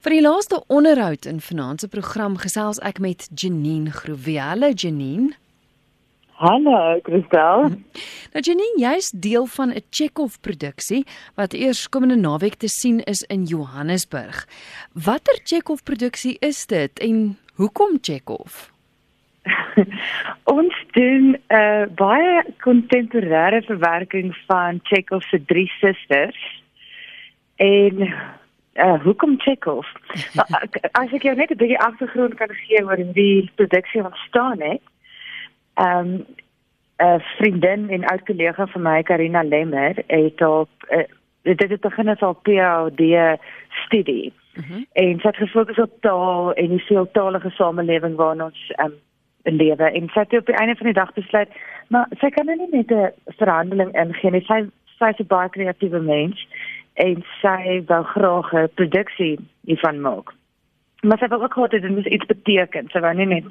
Vir die laaste onderhoud in vanaand se program gesels ek met Janine Groewe. Janine. Hallo, Christel. Nou Janine, jy's deel van 'n Chekhov produksie wat eers komende naweek te sien is in Johannesburg. Watter Chekhov produksie is dit en hoekom Chekhov? Ons doen 'n uh, baie kontemporêre verwerking van Chekhov se drie susters. En uh hoekom Chekhov? As ek jou net 'n bietjie agtergrond kan gee oor hoe die produksie ontstaan het. Ehm um, 'n vriendin en oud kollega van my Karina Lemmer het op uh, dit het begin as 'n PhD studie. Mm -hmm. En sy het gefokus op taal en die veeltaalige samelewing waarin ons ehm um, lewe en sy het op die einde van die dag besluit maar sy kan nou nie met 'n verhandeling ingee nie. Sy sy's 'n baie kreatiewe mens en sy wou graag 'n produksie hiervan maak. Maar sy wou ook gehad het dit moet iets beteken. Sy wou nie net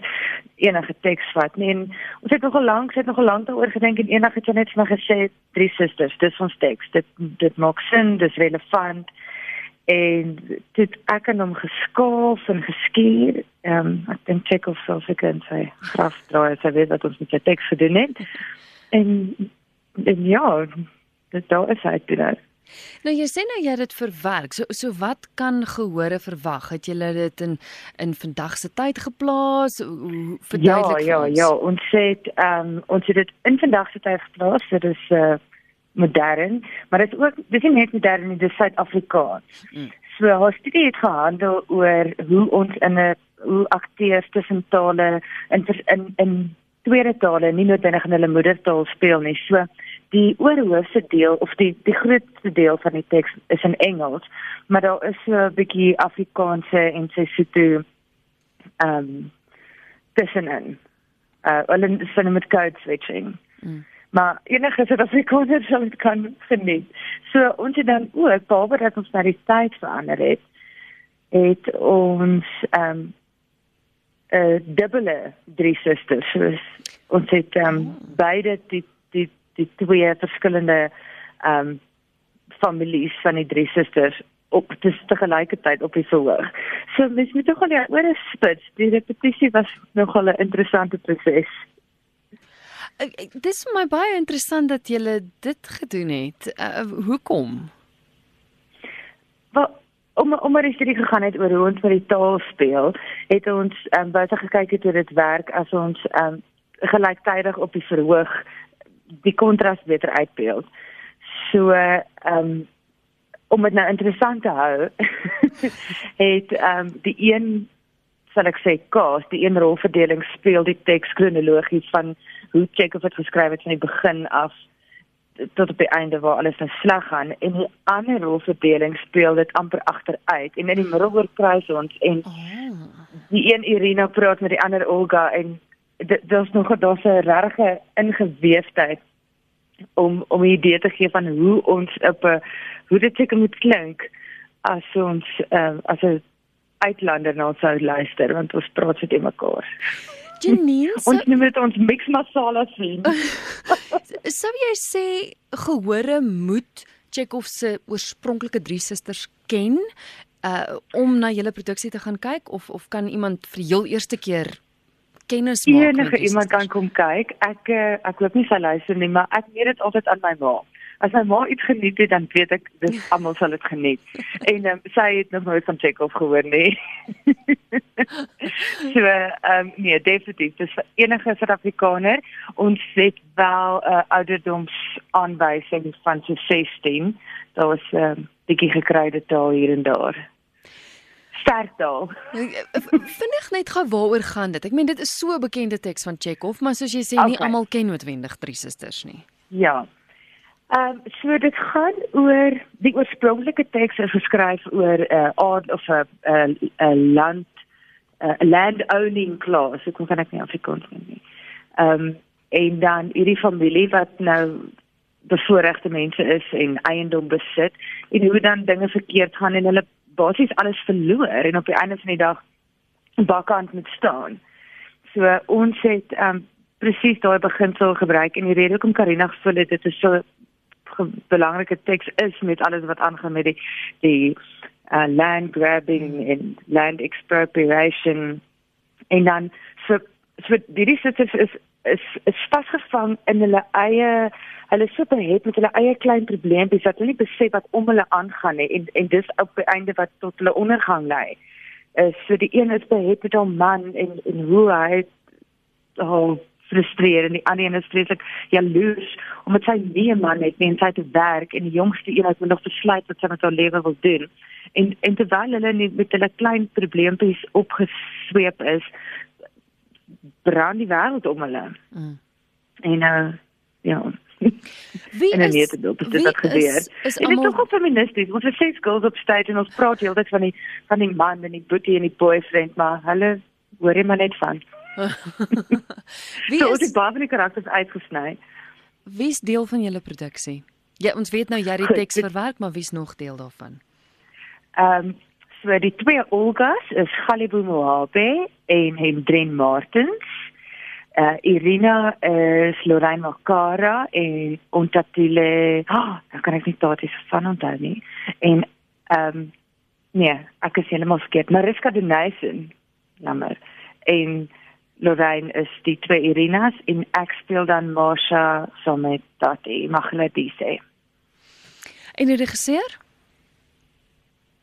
enige teks vat nie. En ons het nogal lank, sy het nogal lank daaroor gedink en eendag het sy net vir my gesê drie susters, dis ons teks. Dit dit maak sin, dis relevant. En dit ek het hom geskaaf en geskuur. Ehm um, ek dink check of ek kan sê graf draai sy weet wat ons met sy teks gedoen het. En, en ja, dit daar is hy dit. Nou jy sê nou jy het dit verwerk. So so wat kan gehore verwag? Het jy dit in in vandag se tyd geplaas? Verduidelik Ja, ja, ja, ons sê ehm um, ons het dit in vandag se tyd geplaas. Dit is uh modern, maar dit is ook dis nie net modern nie, dis Suid-Afrikaans. Mm. So haar studie het gehandel oor hoe ons in 'n hoe akteurs tussen tale in in in tweede tale nie noodwendig in hulle moedertaal speel nie. So die oorhoofse deel of die die grootste deel van die teks is in Engels, maar daar is so 'n bietjie Afrikaanse en Sesotho ehm um, tussenin. Uh hulle sien met code switching. Mm. Maar enige Suid-Afrikaner sal dit kan geniet. So ons het dan ook behalwe dat ons na die tyd verander het, het ons ehm um, 'n uh, dubbele drie susters. So ons het ehm um, beide die die die twee verskillende ehm um, families van die drie susters op dis te gelyke tyd op die verhoog. So mens moet tog al ja oor 'n spits. Die repetisie was nogal 'n interessante proses. Dit is my baie interessant dat jy dit gedoen het. Uh, hoekom? Wel om om maar hierdie gegaan het oor hoe ons met die taal speel, het ons ehm um, baie gekyk het hoe dit werk as ons ehm um, gelyktydig op die verhoog die kontras beter uitbeeld. So ehm um, om dit nou interessant te hou het ehm um, die een sal ek sê kaas, die een rolverdeling speel die teks kronologies van hoe Chekhov het geskryf het van die begin af tot op die einde waar alles nou sleg gaan en die ander rolverdeling speel dit amper agteruit en in die middel oor kruis ons en oh. die een Irina praat met die ander Olga en daar's nog daar's 'n regte ingeweefdheid om om 'n idee te gee van hoe ons op 'n hoe dit seker moet klink as ons uh, as 'n uitlander na ons sou luister want ons praat so te mekaar. Janine, so, ons noem dit ons mix masala sien. Sou jy sê gehore moet Chekhov se oorspronklike drie susters ken uh om na julle produksie te gaan kyk of of kan iemand vir die heel eerste keer kennis maak. Enige iemand kan kom kyk. Ek eh, ek loop nie sy luister nie, maar ek weet dit altyd aan my ma. As my ma iets geniet het, dan weet ek dis almal sal dit geniet. en um, sy het nog nooit van Chekhov gehoor nie. so ehm um, nee, definitief. Dis enige Suid-Afrikaner. Ons het wel 'n uh, ouderdoms aanwysing van so 16. Daar was 'n uh, bietjie gekryde taal hier en daar sterk daal. Vinnig net gou waaroor gaan dit? Ek meen dit is so 'n bekende teks van Chekhov, maar soos jy sê, nie okay. almal ken noodwendig Drie Susters nie. Ja. Ehm um, so dit gaan oor die oorspronklike teks is geskryf oor 'n uh, aard of 'n 'n land 'n land owning class, ek kan ek nie Afrikaans nie. Ehm um, en dan hierdie familie wat nou bevoorregte mense is en eiendom besit en hoe dan dinge verkeerd gaan en hulle basies alles verloor en op die einde van die dag bakkant moet staan. So ons het um, presies daai beginsel gebruik en die rede hoekom Karina het dit is so belangrike teks is met alles wat aangaan met die die uh, land grabbing en land expropriation en dan so so hierdie sisters is is is vasgevang in hulle eie hulle super het met hulle eie klein probleempies wat hulle nie besef wat om hulle aangaan nie en en dis op die einde wat tot hulle ondergang lei. Uh, so die een is behept met 'n man en en hoe hy oh, frustreer en die ander een is vreeslik jaloers omdat sy nie 'n man het nie en sy te werk en die jongste een het nog besluit wat sy met haar lewe wil doen. En en terwyl hulle nie met hulle klein probleempies opgesweep is, brand die wêreld om hulle. Mm. En uh ja. Wie en is dit op dit gebeur? Is, is dit is op feministies. Ons het ses girls op stage en ons praat heeltyd van die van die man en die boetie en die boyfriend, maar hulle hoor jy maar net van. Wie so, is die baie van die karakters uitgesny? Wie's deel van julle produksie? Ja, ons weet nou jy het die teks verwerk, maar wie's nog deel daarvan? Ehm um, so die twee Olgas is Galibu Mohabe en Hendren Martins. Uh Irina is Lorraine Makara en Ontatile. Ah, oh, kan ek nie daardie van onthou nie. En ehm um, nee, ek is heeltemal skeep. Mariska de Nysen. Jammer. En Lorraine is die twee Irinas en ek speel dan Marsha saam met Tati Magladise. En die regisseur?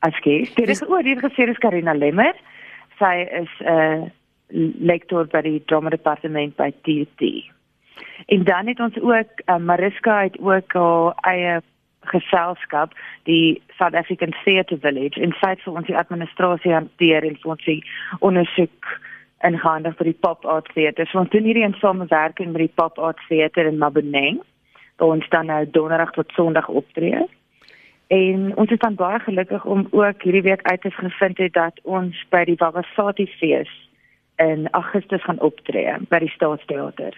Askies, die regisseur, die regisseur is Karina Lemmer. Sy is 'n uh, lektor by die drama departement by TT. En dan het ons ook uh, Mariska het ook haar eie geselskap die South African Theatre Village en sy het vir ons die administrasie hanteer en vir ons die ondersoek ingehandig vir die Pop Art Theatre. So ons doen hierdie in samewerking met die Pop Art Theatre in Maboneng. Ons dan nou donderdag tot sonderdag optree. En ons is dan baie gelukkig om ook hierdie week uit te vind het dat ons by die Babasati fees in Augustus gaan optree by die Staatsteater.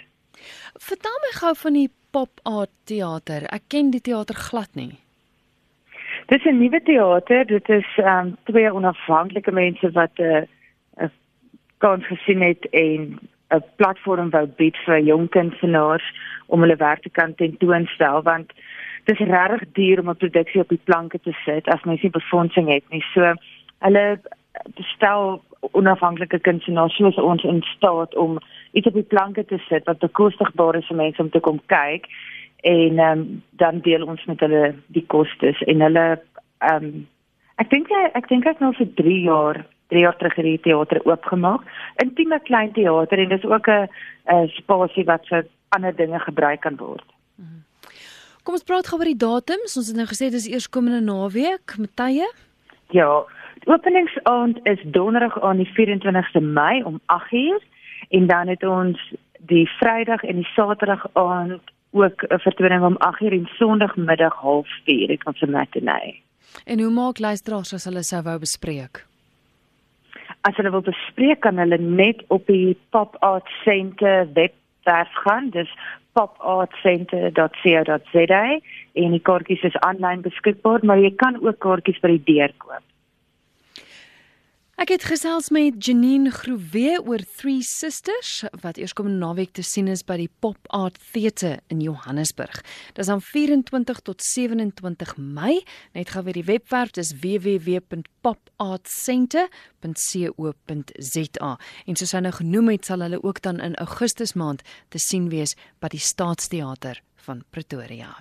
Vertel my gou van die Pop Art Theater. Ek ken die teater glad nie. Dit is 'n nuwe teater. Dit is ehm um, twee onafhanklike mense wat 'n uh, uh, kans gesien het en 'n platform wou bied vir jong kunstenaars om hulle werk te kan tentoonstel want dit is regtig duur om 'n produksie op die planke te sit as mens nie befondsing het nie. So hulle bestel onafhanklike kunstenaars soos ons in staat om iets op die planke te sit wat bekostigbaar is vir mense om te kom kyk en um, dan deel ons met hulle die kostes en hulle um, ek dink ek dink ek nou vir 3 jaar 3 jaar terug hierdie teater oopgemaak. Intieme klein teater en dis ook 'n spasie wat vir ander dinge gebruik kan word. Kom ons praat gou oor die datums. Ons het nou gesê dis eers komende naweek, Matye. Ja, die openingsaand is donderdag aan die 24ste Mei om 8:00 en dan het ons die Vrydag en die Saterdag aand ook 'n vertoning om 8:00 en Sondagmiddag 0.30 het ons 'n matinee. En hoe maak luisteraars as hulle sou wou bespreek? as hulle wil bespreek kan hulle net op die Pop Art Center webwerf gaan. Dis popartcenter.co.za en die kaartjies is aanlyn beskikbaar maar jy kan ook kaartjies by die deur koop Ek het gesels met Janine Groewe oor Three Sisters wat eers kom naweek te sien is by die Pop Art Theatre in Johannesburg. Dit is aan 24 tot 27 Mei. Net gou weer die webwerf dis www.popartcenter.co.za. En soos nou genoem het, sal hulle ook dan in Augustus maand te sien wees by die Staatsteater van Pretoria.